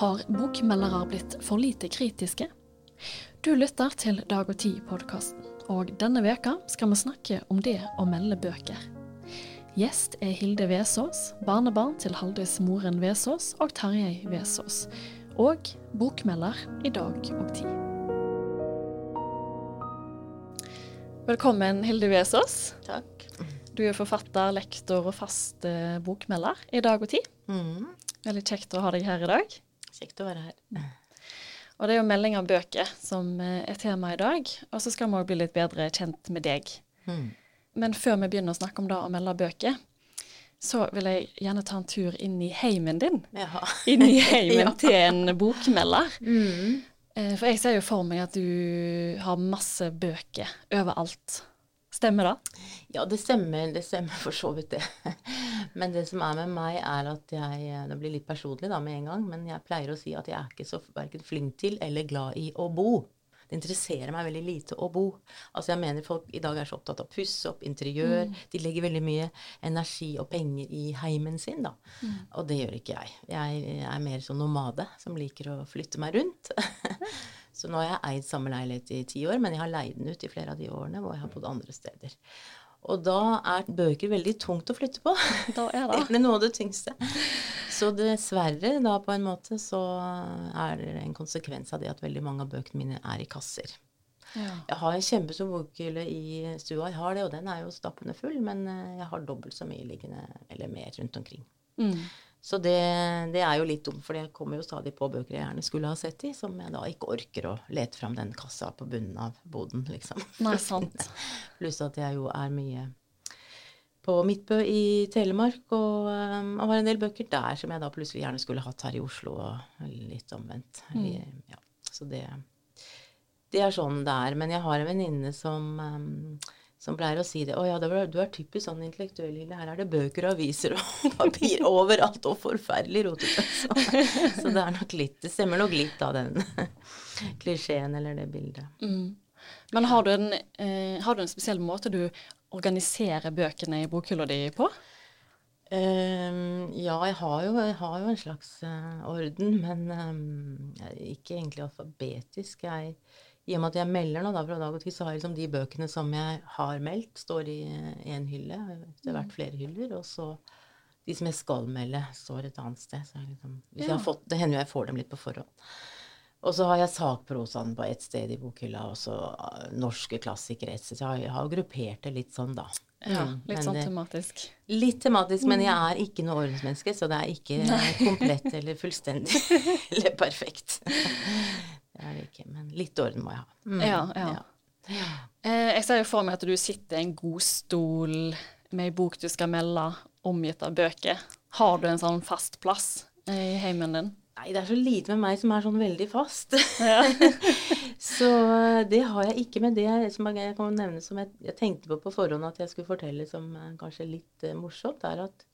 Har bokmeldere blitt for lite kritiske? Du lytter til Dag og Tid-podkasten, og denne veka skal vi snakke om det å melde bøker. Gjest er Hilde Vesaas, barnebarn til Haldis Moren Vesaas og Tarjei Vesaas, og bokmelder i Dag og Tid. Velkommen, Hilde Vesaas. Takk. Du er forfatter, lektor og fast eh, bokmelder i Dag og Tid. Mm. Veldig kjekt å ha deg her i dag. Kjekt å være her. Og det er jo melding av bøker som eh, er tema i dag. Og så skal vi òg bli litt bedre kjent med deg. Mm. Men før vi begynner å snakke om det å melde bøker, så vil jeg gjerne ta en tur inn i heimen din. Jaha. Inn i heimen Ja. til en bokmelder. Mm. For jeg ser jo for meg at du har masse bøker overalt. Stemmer det? Ja, det stemmer. Det stemmer for så vidt, det. Men det som er med meg, er at jeg Det blir litt personlig da med en gang, men jeg pleier å si at jeg er ikke så verken flink til eller glad i å bo. Det interesserer meg veldig lite å bo. Altså jeg mener Folk i dag er så opptatt av å pusse opp interiør. De legger veldig mye energi og penger i heimen sin, da. Og det gjør ikke jeg. Jeg er mer sånn nomade som liker å flytte meg rundt. så nå har jeg eid samme leilighet i ti år, men jeg har leid den ut i flere av de årene hvor jeg har bodd andre steder. Og da er bøker veldig tungt å flytte på. Da er det. Det er noe av det tyngste. Så dessverre, da på en måte, så er det en konsekvens av det at veldig mange av bøkene mine er i kasser. Ja. Jeg har en kjempestor bokhylle i stua, jeg har det, og den er jo stappende full, men eh, jeg har dobbelt så mye liggende, eller mer, rundt omkring. Mm. Så det, det er jo litt dumt, for det kommer jo stadig på bøker jeg gjerne skulle ha sett i, som jeg da ikke orker å lete fram den kassa på bunnen av boden, liksom. Nei, sant. Pluss at jeg jo er mye på Midtbø i Telemark, og, um, og har en del bøker der som jeg da plutselig gjerne skulle hatt her i Oslo, og litt omvendt. Eller, Ja, så det, det er sånn det er. Men jeg har en venninne som, um, som pleier å si det. 'Å ja, du er typisk sånn intellektuell, Hilde. Her er det bøker og aviser og papir overalt, og forferdelig rotete.' Så, så det er nok litt Det stemmer nok litt av den klisjeen eller det bildet. Mm. Men har du, en, eh, har du en spesiell måte du organiserer bøkene i bokhylla di på? Um, ja, jeg har jo, jeg har jo en slags uh, orden, men um, ikke egentlig alfabetisk. Jeg, I og med at jeg melder nå da fra dag tid, så har jeg liksom de bøkene som jeg har meldt, står i én hylle. Det har vært flere hyller. Og så de som jeg skal melde, står et annet sted. Så jeg liksom, hvis jeg har fått, det hender jo jeg får dem litt på forhånd. Og så har jeg sakprosaen på ett sted i bokhylla, og så eh, norske klassikere et sted. Så jeg har, gruppert det litt sånn, da. Ja, Mm, litt men sånn tematisk. Litt tematisk, men jeg er ikke noe ordensmenneske, så det er ikke komplett eller fullstendig eller perfekt. Det er det ikke, men litt orden må jeg ha. Mm, Ja, ja. Eh, jeg ser jo for meg at du sitter i en god stol med ei bok du skal melde, omgitt av bøker. Har du en sånn fast plass i heimen din? Nei, det er så lite med meg som er sånn veldig fast. Ja. så eh, det har jeg ikke. Men det som jeg kan nevne som jeg, jeg tenkte på på forhånd at jeg skulle fortelle som eh, kanskje litt uh, morsomt, er at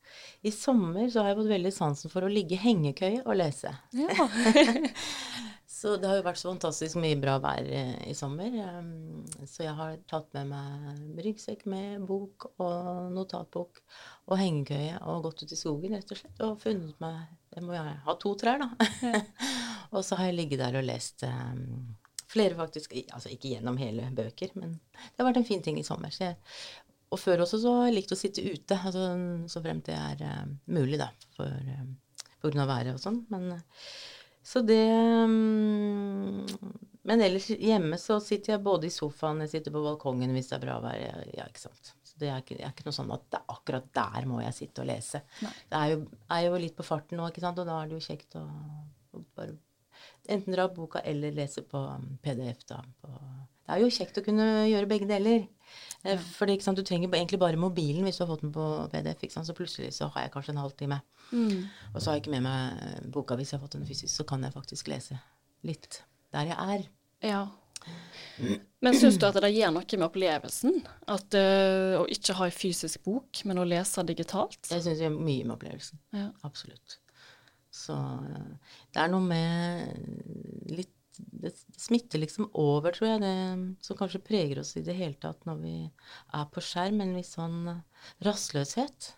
i sommer så har jeg fått veldig sansen for å ligge i hengekøye og lese. ja. Så det har jo vært så fantastisk mye bra vær eh, i sommer. Så jeg har tatt med meg ryggsekk med bok og notatbok og hengekøye og gått ut i skogen rett og slett og funnet meg Jeg må jeg ha to trær, da. og så har jeg ligget der og lest flere faktisk Altså ikke gjennom hele bøker, men det har vært en fin ting i sommer. Jeg, og før også så har jeg likt å sitte ute, altså så fremt det er mulig, da, for, um, på grunn av været og sånn. Men så det mm, Men ellers hjemme så sitter jeg både i sofaen, jeg sitter på balkongen hvis det er bra vær. Ja, ikke sant. Så det er ikke, er ikke noe sånn at det akkurat der må jeg sitte og lese. Nei. Det er jo, er jo litt på farten nå, ikke sant, og da er det jo kjekt å, å bare enten dra opp boka eller lese på um, PDF, da. På, det er jo kjekt å kunne gjøre begge deler. Ja. For du trenger egentlig bare mobilen hvis du har fått den på PDF, så plutselig så har jeg kanskje en halvtime. Mm. Og så har jeg ikke med meg eh, boka hvis jeg har fått den fysisk, så kan jeg faktisk lese litt der jeg er. ja. Men syns du at det gjør noe med opplevelsen? At uh, å ikke ha ei fysisk bok, men å lese digitalt? Jeg syns det gjør mye med opplevelsen. Ja. Absolutt. Så eh, det er noe med litt Det smitter liksom over, tror jeg, det som kanskje preger oss i det hele tatt når vi er på skjerm. En viss sånn rastløshet. rastløshet.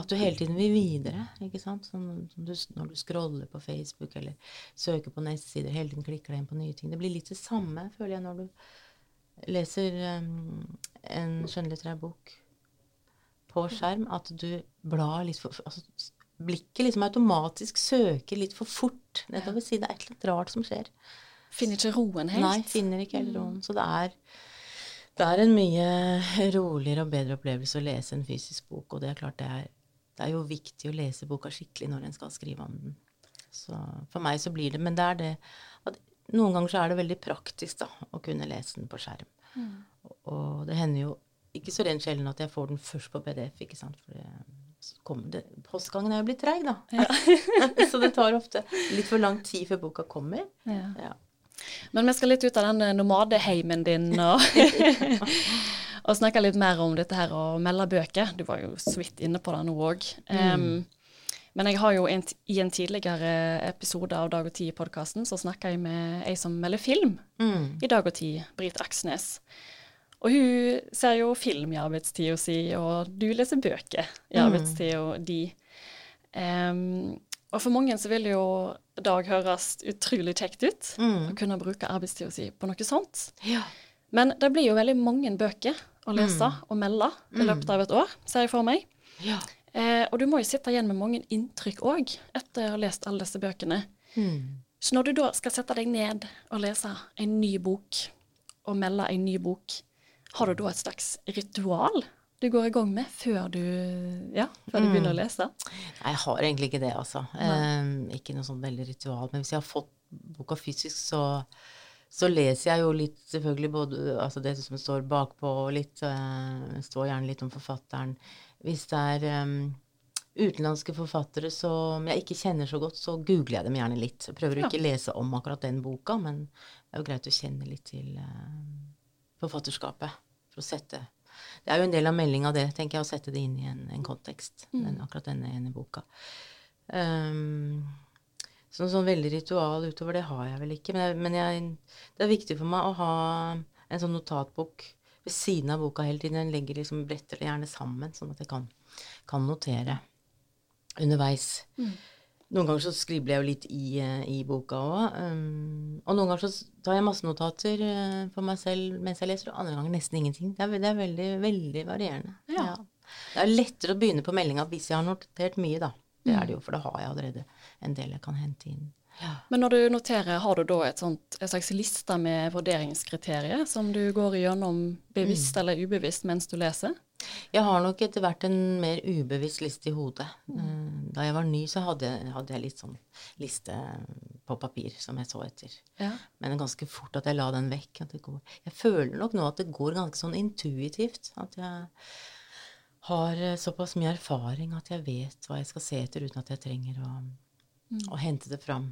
At du hele tiden vil videre. ikke sant? Sånn, som du, når du scroller på Facebook eller søker på nettsider, hele tiden klikker deg inn på nye ting. Det blir litt det samme, føler jeg, når du leser um, en skjønnlitterær bok på skjerm, at du blar litt for altså, Blikket liksom automatisk søker litt for fort nedover siden. Det er et eller annet rart som skjer. Finner ikke roen helt? Nei, finner ikke helt roen. Så det er, det er en mye roligere og bedre opplevelse å lese en fysisk bok. Og det er klart det er, det er jo viktig å lese boka skikkelig når en skal skrive om den. Så for meg så blir det Men det er det at noen ganger så er det veldig praktisk da, å kunne lese den på skjerm. Mm. Og det hender jo ikke så rent sjelden at jeg får den først på PDF, ikke sant. For det, det, postgangen er jo blitt treig, da. Ja. så det tar ofte litt for lang tid før boka kommer. Ja. ja. Men vi skal litt ut av den nomadeheimen din og, og snakke litt mer om dette her å melde bøker. Du var jo så vidt inne på det nå òg. Um, men jeg har jo en, i en tidligere episode av Dag og Tid-podkasten så snakka jeg med ei som melder film mm. i Dag og Tid, Britt Aksnes. Og hun ser jo film i arbeidstida si, og du leser bøker i mm. arbeidstida di. Um, og for mange så vil jo dag høres utrolig kjekt ut mm. å kunne bruke arbeidstida si på noe sånt. Ja. Men det blir jo veldig mange bøker å lese mm. og melde i mm. løpet av et år, ser jeg for meg. Ja. Eh, og du må jo sitte igjen med mange inntrykk òg, etter å ha lest alle disse bøkene. Mm. Så når du da skal sette deg ned og lese en ny bok, og melde en ny bok, har du da et slags ritual du går i gang med før du, ja, før du begynner å mm. lese? Nei, jeg har egentlig ikke det, altså. Eh, ikke noe sånn veldig ritual. Men hvis jeg har fått boka fysisk, så, så leser jeg jo litt selvfølgelig både altså det som står bakpå, og litt Eh, Står gjerne litt om forfatteren. Hvis det er eh, utenlandske forfattere som jeg ikke kjenner så godt, så googler jeg dem gjerne litt. Prøver å ikke lese om akkurat den boka, men det er jo greit å kjenne litt til uh, forfatterskapet for å sette det er jo en del av meldinga, det, tenker jeg, å sette det inn i en, en kontekst. Mm. Den, akkurat denne ene boka. Um, så sånn veldig ritual utover det har jeg vel ikke. Men, jeg, men jeg, det er viktig for meg å ha en sånn notatbok ved siden av boka hele tiden. Jeg legger liksom, bretter det gjerne sammen, sånn at jeg kan, kan notere underveis. Mm. Noen ganger så skribler jeg jo litt i, eh, i boka òg. Um, og noen ganger så tar jeg masse notater uh, for meg selv mens jeg leser, og andre ganger nesten ingenting. Det er, det er veldig, veldig varierende. Ja. Ja. Det er lettere å begynne på meldinga hvis jeg har notert mye, da. Det er det jo, for da har jeg allerede en del jeg kan hente inn. Ja. Men når du noterer, har du da et, sånt, en slags liste med vurderingskriterier som du går gjennom bevisst mm. eller ubevisst mens du leser? Jeg har nok etter hvert en mer ubevisst liste i hodet. Mm. Da jeg var ny, så hadde, hadde, jeg litt sånn liste på papir som jeg så etter. Ja. Men ganske fort at jeg la den vekk. jeg føler nok nå at det går ganske sånn intuitivt. At jeg har eh, såpass mye erfaring at jeg vet hva jeg skal se etter, uten at jeg trenger å, mm. å hente det fram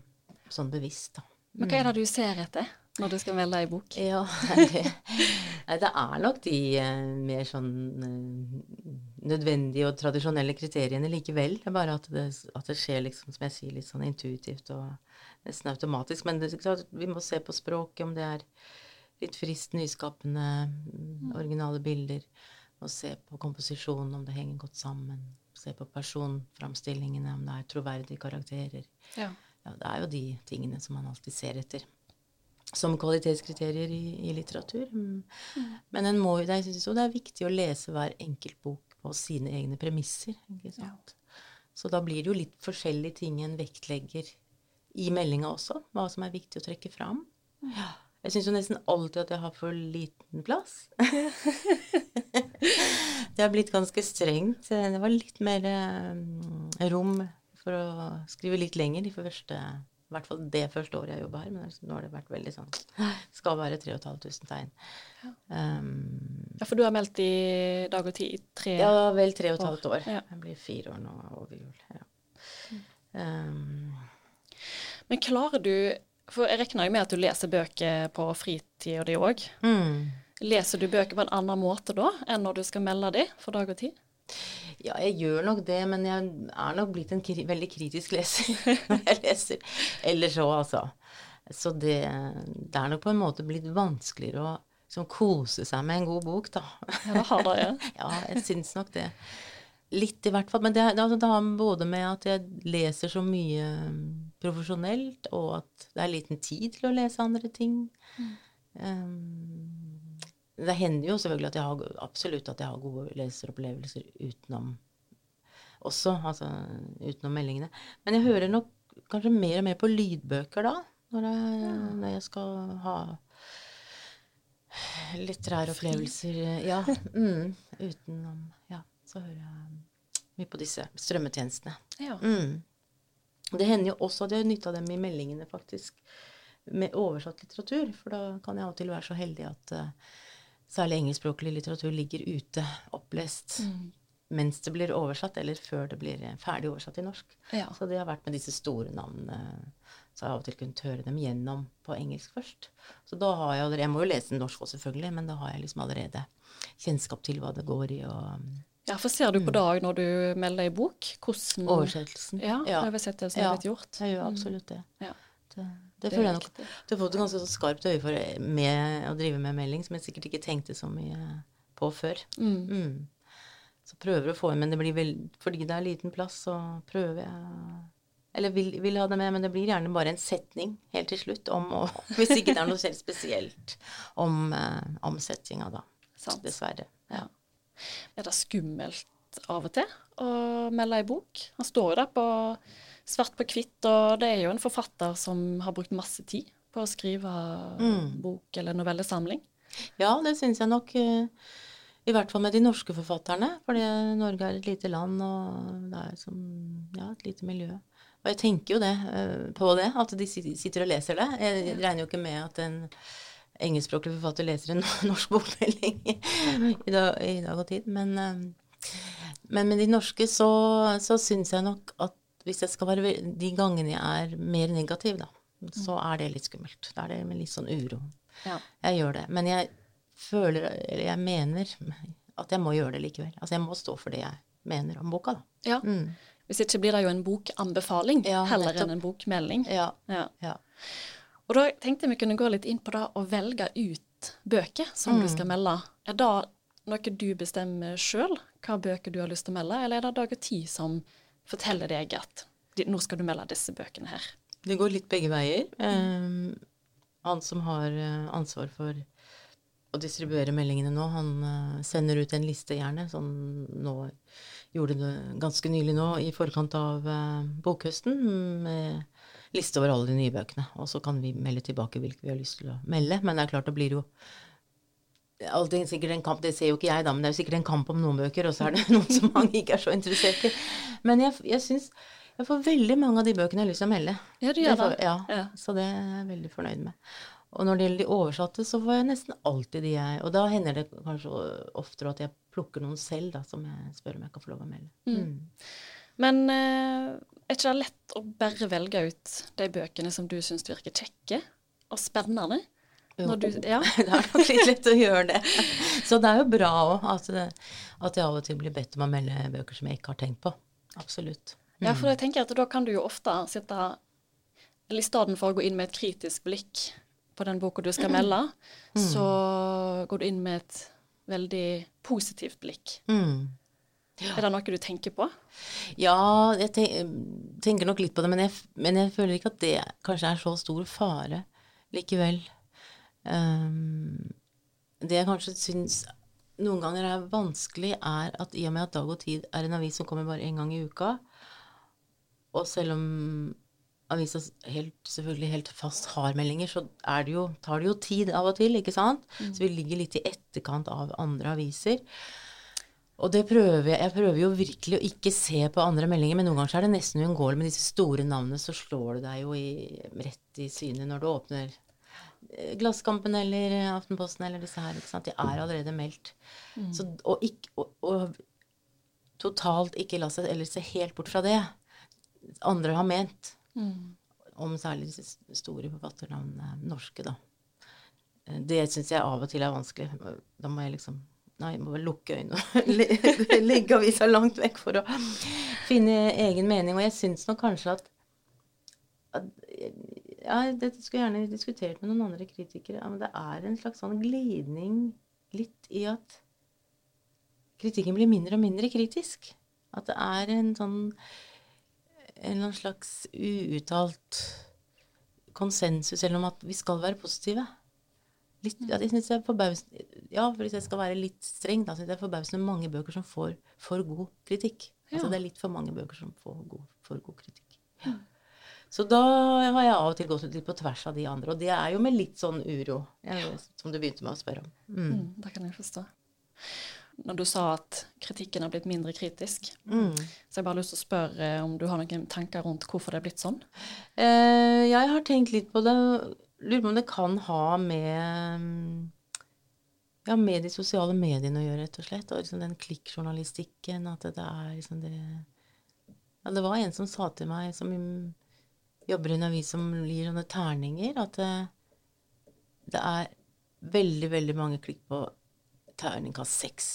sånn bevisst. da. Men hva er det du ser etter når du skal melde ei bok? Ja, det, det, er nok de uh, mer sånn uh, nødvendige og tradisjonelle kriteriene likevel. Det er bare at det, at det, skjer, liksom, som jeg sier, litt sånn intuitivt og nesten automatisk. Men det, vi må se på språket, om det er litt friskt, nyskapende, mm. originale bilder. Og se på komposisjonen, om det henger godt sammen. Se på personframstillingene, om det er troverdige karakterer. Ja ja, det er jo de tingene som man alltid ser etter som kvalitetskriterier i, i litteratur. Mm. Men en må, det, er, det er viktig å lese hver enkelt bok på sine egne premisser. Ja. Så da blir det jo litt forskjellige ting en vektlegger i meldinga også. Hva som er viktig å trekke fram. Ja. Jeg syns jo nesten alltid at jeg har for liten plass. det har blitt ganske strengt. Det var litt mer um, rom for å skrive litt lenger de første i hvert fall det første året jeg jobba her. Men nå har det vært veldig sånn Skal være 3500 tegn. Ja. Um, ja, for du har meldt i Dag og Tid i tre år? Ja, vel tre og et halvt år. Ja. Jeg blir fire år nå over jul. Ja. Um, men klarer du For jeg regner jo med at du leser bøker på fritida di òg. Mm. Leser du bøker på en annen måte da enn når du skal melde de for Dag og Tid? Ja, jeg gjør nok det, men jeg er nok blitt en kri veldig kritisk leser når jeg leser. Eller så, altså. Så det, det, er nok på en måte blitt vanskeligere å liksom, kose seg med en god bok, da. Ja, det har det, ja. ja, jeg syns nok det. Litt, i hvert fall. Men det, det, altså, det har både med at jeg leser så mye mm, profesjonelt, og at det er liten tid til å lese andre ting. Um, det hender jo selvfølgelig at jeg har absolutt at jeg har gode leseropplevelser utenom også, altså utenom meldingene. Men jeg hører nok kanskje mer og mer på lydbøker da, når jeg, når jeg skal ha litterære opplevelser. Ja. Mm, utenom Ja, så hører jeg mye på disse strømmetjenestene. Ja. Mm. Det hender jo også at jeg har nytta dem i meldingene, faktisk, med oversatt litteratur. For da kan jeg av og til være så heldig at uh, særlig engelskspråklig litteratur ligger ute opplest Mm. mens det blir oversatt, eller før det blir eh, ferdig oversatt i norsk. Ja. Så det har vært med disse store navnene. Så har jeg av og til kunnet høre dem gjennom på engelsk først. Så da har jeg allerede Jeg må jo lese norsk også, selvfølgelig, men da har jeg liksom allerede kjennskap til hva det går i, og ja, for ser du på dag når du melder i bok, hvordan oversettelsen. Ja, oversettelsen er har blitt gjort. Jeg gjør absolutt det. Ja. Det, det, er føler jeg nok. Du har fått et ganske skarpt øye for med å drive med melding, som jeg sikkert ikke tenkte så mye på før. Mm. Mm. Så prøver å få inn, men det blir vel Fordi det er liten plass, så prøver jeg Eller vil, vil ha det med, men det blir gjerne bare en setning helt til slutt om å Hvis ikke det er noe selv spesielt om eh, omsettinga, da. Sant. Dessverre. Ja. Er det skummelt av og til å melde ei bok? Han står jo der på svart på hvitt, og det er jo en forfatter som har brukt masse tid på å skrive Mm. bok eller novellesamling. Ja, det syns jeg nok. eh, I hvert fall med de norske forfatterne. fordi Norge er et lite land, og det er som ja, et lite miljø. Og jeg tenker jo det, eh, på det, at de sitter og leser det. Jeg regner jo ikke med at en engelskspråklig forfatter leser en norsk bokmelding i dag, i dag og tid. Men, eh, men med de norske så, så syns jeg nok at hvis jeg skal være De gangene jeg er mer negativ, da, så er det litt skummelt. Da er det med litt sånn uro. Ja. Jeg gjør det. Men jeg føler, eller jeg mener, at jeg må gjøre det likevel. Altså jeg må stå for det jeg mener om boka, da. ja. Mm. Hvis ikke blir det jo en bokanbefaling Ja, heller enn en bokmelding. Ja. Ja. ja. Og da tenkte jeg vi kunne gå litt inn på det å velge ut bøker som du Mm. skal melde. Er det noe du bestemmer sjøl, hva bøker du har lyst til å melde, eller er det Dag og Tid som forteller deg at nå skal du melde disse bøkene her? Det går litt begge veier. Um, han som har eh, ansvar for å distribuere meldingene nå, han eh, sender ut en liste gjerne, som nå gjorde det ganske nylig nå, i forkant av bokhøsten, med liste over alle de nye bøkene. Og så kan vi melde tilbake hvilke vi har lyst til å melde. Men det er klart, det blir jo alltid sikkert en kamp, det ser jo ikke jeg da, men det er jo sikkert en kamp om noen bøker, og så er det noen som mange ikke er så interessert i. Men jeg, jeg syns jeg får veldig mange av de bøkene jeg har lyst til å melde. Ja, du gjør det. Ja, Ja. så det er jeg veldig fornøyd med. Og når det gjelder de oversatte, så får jeg nesten alltid de jeg Og da hender det kanskje oftere at jeg plukker noen selv, da, som jeg spør om jeg kan få lov å melde. Mm. Men uh, er ikke det lett å bare velge ut de bøkene som du syns virker kjekke og spennende? Du, ja. det er nok litt lett å gjøre det. Så det er jo bra òg at, at jeg av og til blir bedt om å melde bøker som jeg ikke har tenkt på. Absolutt. ja, for jeg tenker at da kan du jo ofte sitte Eller i stedet for å gå inn med et kritisk blikk på den boka du skal melde, så går du inn med et veldig positivt blikk. Mm. Er det noe du tenker på? Ja, jeg tenker nok litt på det, men jeg, men jeg føler ikke at det kanskje er så stor fare likevel. Ehm, det jeg kanskje syns noen ganger er vanskelig, er at i og med at Dag og Tid er en avis som kommer bare én gang i uka, og selv om avisa helt, selvfølgelig helt fast har meldinger, så er det jo, tar det jo tid av og til, ikke sant? Så vi ligger litt i etterkant av andre aviser. Og det prøver jeg. Jeg prøver jo virkelig å ikke se på andre meldinger, men noen ganger så er det nesten uunngåelig med disse store navnene, så slår det deg jo i, rett i synet når du åpner Glasskampen eller Aftenposten eller disse her. De er allerede meldt. Så, og, ikke, og, og totalt ikke la seg eller se helt bort fra det andre har ment om særlig disse store forfatternavnene norske, da. Det syns jeg av og til er vanskelig. Da må jeg liksom Nei, jeg må bare lukke øynene og le- legge avisa langt vekk for å finne egen mening. Og jeg syns nok kanskje at, at Ja, dette skulle jeg gjerne diskutert med noen andre kritikere. Ja, men det er en slags sånn glidning litt i at kritikken blir mindre og mindre kritisk. At det er en sånn En eller annen slags uuttalt konsensus eller om at vi skal være positive. Litt, ja, jeg synes det er ja, hvis jeg skal være litt streng, da syns jeg det er forbausende mange bøker som får for god kritikk. Altså det er litt for mange bøker som får god, for god kritikk. Så da har jeg av og til gått litt på tvers av de andre, og det er jo med litt sånn uro, som du begynte med å spørre om. Mm. Mm, det kan jeg forstå. Når du sa at kritikken har blitt mindre kritisk, Mm. så jeg bare har lyst til å spørre om du har noen tanker rundt hvorfor det er blitt sånn? Eh, jeg har tenkt litt på det. Lurer på om det kan ha med mm, ja, med de sosiale mediene å gjøre, rett og slett. Og liksom den klikkjournalistikken. At det er liksom det Ja, det var en som sa til meg, som jobber i en avis som gir sånne terninger, at det, det er veldig, veldig mange klikk på terningkast seks.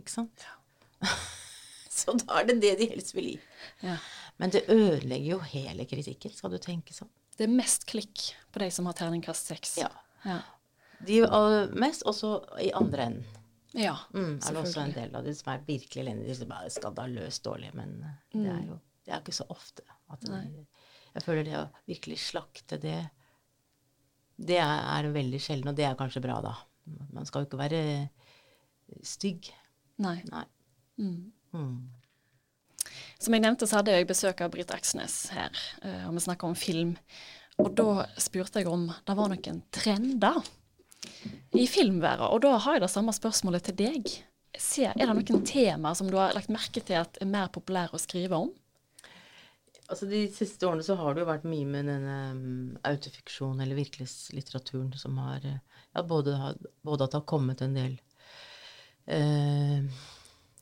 Ikke sant? Ja. Så da er det det de helst vil gi. Ja. Men det ødelegger jo hele kritikken, skal du tenke sånn. Det er mest klikk på de som har terningkast seks. Ja. Ja. De aller mest, også i andre enden. ja Mm, er det også en del av de som er virkelig elendige, som er skandaløst dårlige. Men eh, det er jo det er ikke så ofte. At det, jeg føler det å virkelig slakte det, det er, veldig sjelden, og det er kanskje bra, da. Man skal jo ikke være stygg. Nei. Nei. Mm. Mm. Som jeg nevnte, så hadde jeg besøk av Britt Aksnes her, eh, og vi snakka om film. Og da spurte jeg om det var noen trender i filmverden. Og da har jeg det samme spørsmålet til deg. Se, er det noen temaer som du har lagt merke til at er mer populære å skrive om? Altså De siste årene så har det jo vært mye med denne um, autofiksjon eller virkelighetslitteraturen som har Ja, både, både at det har kommet en del uh,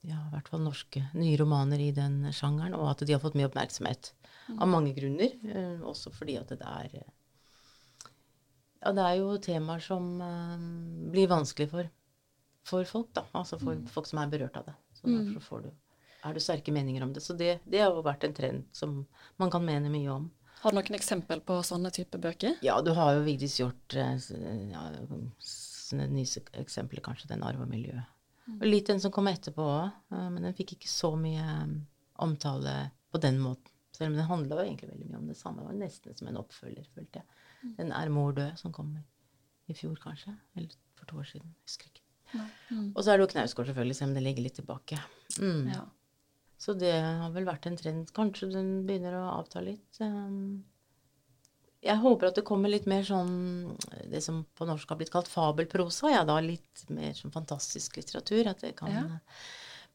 Ja, i hvert fall norske nye romaner i den sjangeren, og at de har fått mye oppmerksomhet. Av mange grunner. Uh, også fordi at det er Ja, det er jo temaer som uh, blir vanskelig for, for folk, da. Altså for folk som er berørt av det. Så derfor får du er det sterke meninger om det. Så det, det har jo vært en trend som man kan mene mye om. Har du noen eksempel på sånne type bøker? Ja, du har jo Vigdis Hjorth eh, ja, sånne nye eksempler, kanskje, den arv og miljø. Og litt den som kom etterpå òg, men den fikk ikke så mye eh, omtale på den måten. Selv om den handla egentlig veldig mye om det samme. Det var nesten som en oppfølger, følte jeg. Den Er mor død, som kom i, i fjor, kanskje. Eller for to år siden. Jeg husker ikke. Mm. Og så er det jo Knausgård, selvfølgelig, selv om det ligger litt tilbake. Mm. Ja. Så det har vel vært en trend. Kanskje den begynner å avta litt. Um, Jeg håper at det kommer litt mer sånn det som på norsk har blitt kalt fabelprosa. Ja, da litt mer sånn fantastisk litteratur. At det kan Ja.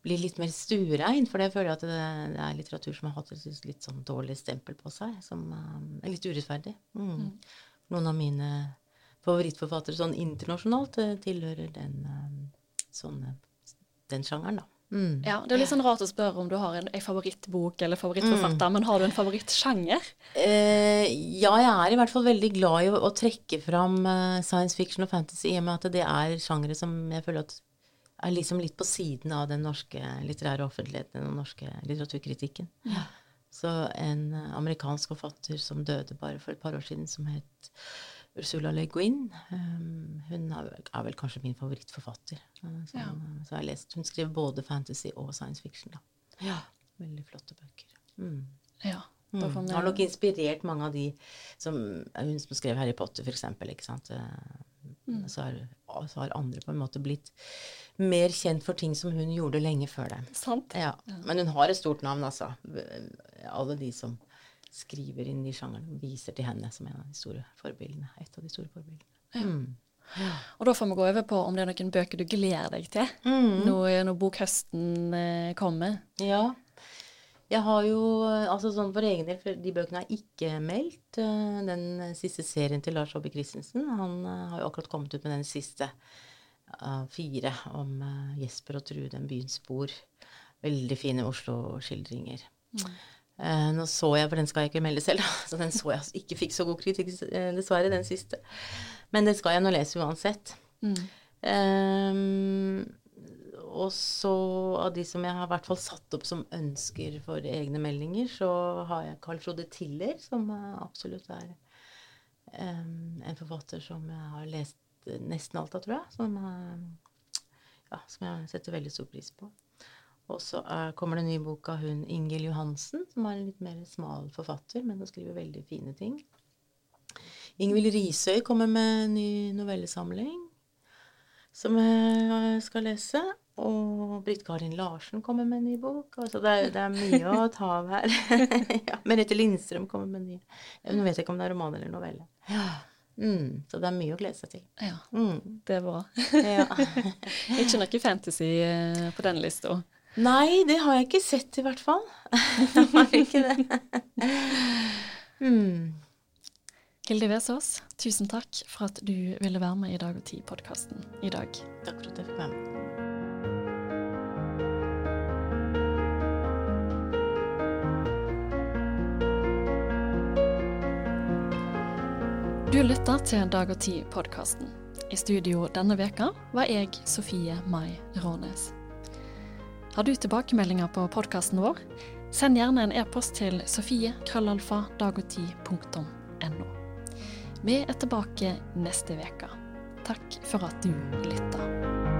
bli litt mer stuerein. For det føler jeg at det, det er litteratur som har hatt et litt sånn dårlig stempel på seg. Som um, er litt urettferdig. Mm. Noen av mine favorittforfattere sånn internasjonalt eh, tilhører den, sånn, den sjangeren, da. Mm. ja. Det er litt sånn rart å spørre om du har en, en favorittbok eller favorittforfatter, men har du en favorittsjanger? Eh, ja, jeg er i hvert fall veldig glad i å, å trekke fram uh, science fiction og fantasy, i og med at det er sjangere som jeg føler at er liksom litt på siden av den norske litterære offentligheten og den norske litteraturkritikken. Så en eh, amerikansk forfatter som døde bare for et par år siden, som het Ursula Le Guin, eh, hun er, vel- er vel kanskje min favorittforfatter. Eh, så, Ja. så jeg har lest, hun skrev både fantasy og science fiction. Da. Ja, Veldig flotte bøker. Mm. Ja. Mm. Har nok inspirert mange av de som Hun som skrev Harry Potter, for eksempel. Ikke sant? Eh, Så, har, så har andre på en måte blitt mer kjent for ting som hun gjorde lenge før det. Sant? Ja. Men hun har et stort navn, altså. Alle de som skriver inn i sjangeren, viser til henne som en av de store forbildene. Et av de store forbildene. Mm. Og da får vi gå over på om det er noen bøker du gleder deg til Mm. når, når bokhøsten eh, kommer. Ja. Jeg har jo altså sånn for egen del, for de bøkene er ikke meldt. eh, Den siste serien til Lars Aabye Christensen, han eh, har jo akkurat kommet ut med den siste av fire om eh, Jesper og Trude, en byens spor. Veldig fine Oslo-skildringer. Eh, nå så jeg, for den skal jeg ikke melde selv, så den så jeg ikke fikk så god kritikk, eh, dessverre, den siste. Men det skal jeg nå lese uansett. Ehm, og så av de som jeg har i hvert fall satt opp som ønsker for egne meldinger, så har jeg Carl Frode Tiller, som absolutt er ehm, en forfatter som jeg har lest nesten alt av, tror jeg. Som, eh, ja, som jeg setter veldig stor pris på. Og så er, kommer det en ny bok av hun Ingil Johansen, som er en litt mer smal forfatter, men hun skriver veldig fine ting. Ingvild Risøy kommer med en ny novellesamling som jeg skal lese. Og Britt Karin Larsen kommer med en ny bok. Altså det, er, det er mye å ta av her. ja, Merete Lindstrøm kommer med en ny. Nå vet jeg ikke om det er roman eller novelle. Mm, så det er mye å glede seg til. Ja, Mm. det er bra. Ja. Ikke noe fantasy eh, på den lista. Nei, det har jeg ikke sett, i hvert fall. Jeg har ikke det. Mm. Hilde Vesaas, tusen takk for at du ville være med i Dag og Tid-podkasten i dag. Takk for at jeg fikk være med. Du lytter til Dag og Tid-podkasten. I studio denne veka var jeg Sofie Mai Rånes. Har du tilbakemeldinger på podkasten vår? Send gjerne en e-post til sofie.krøllalfa.dagogti.no. Vi er tilbake neste uke. Takk for at du lytter.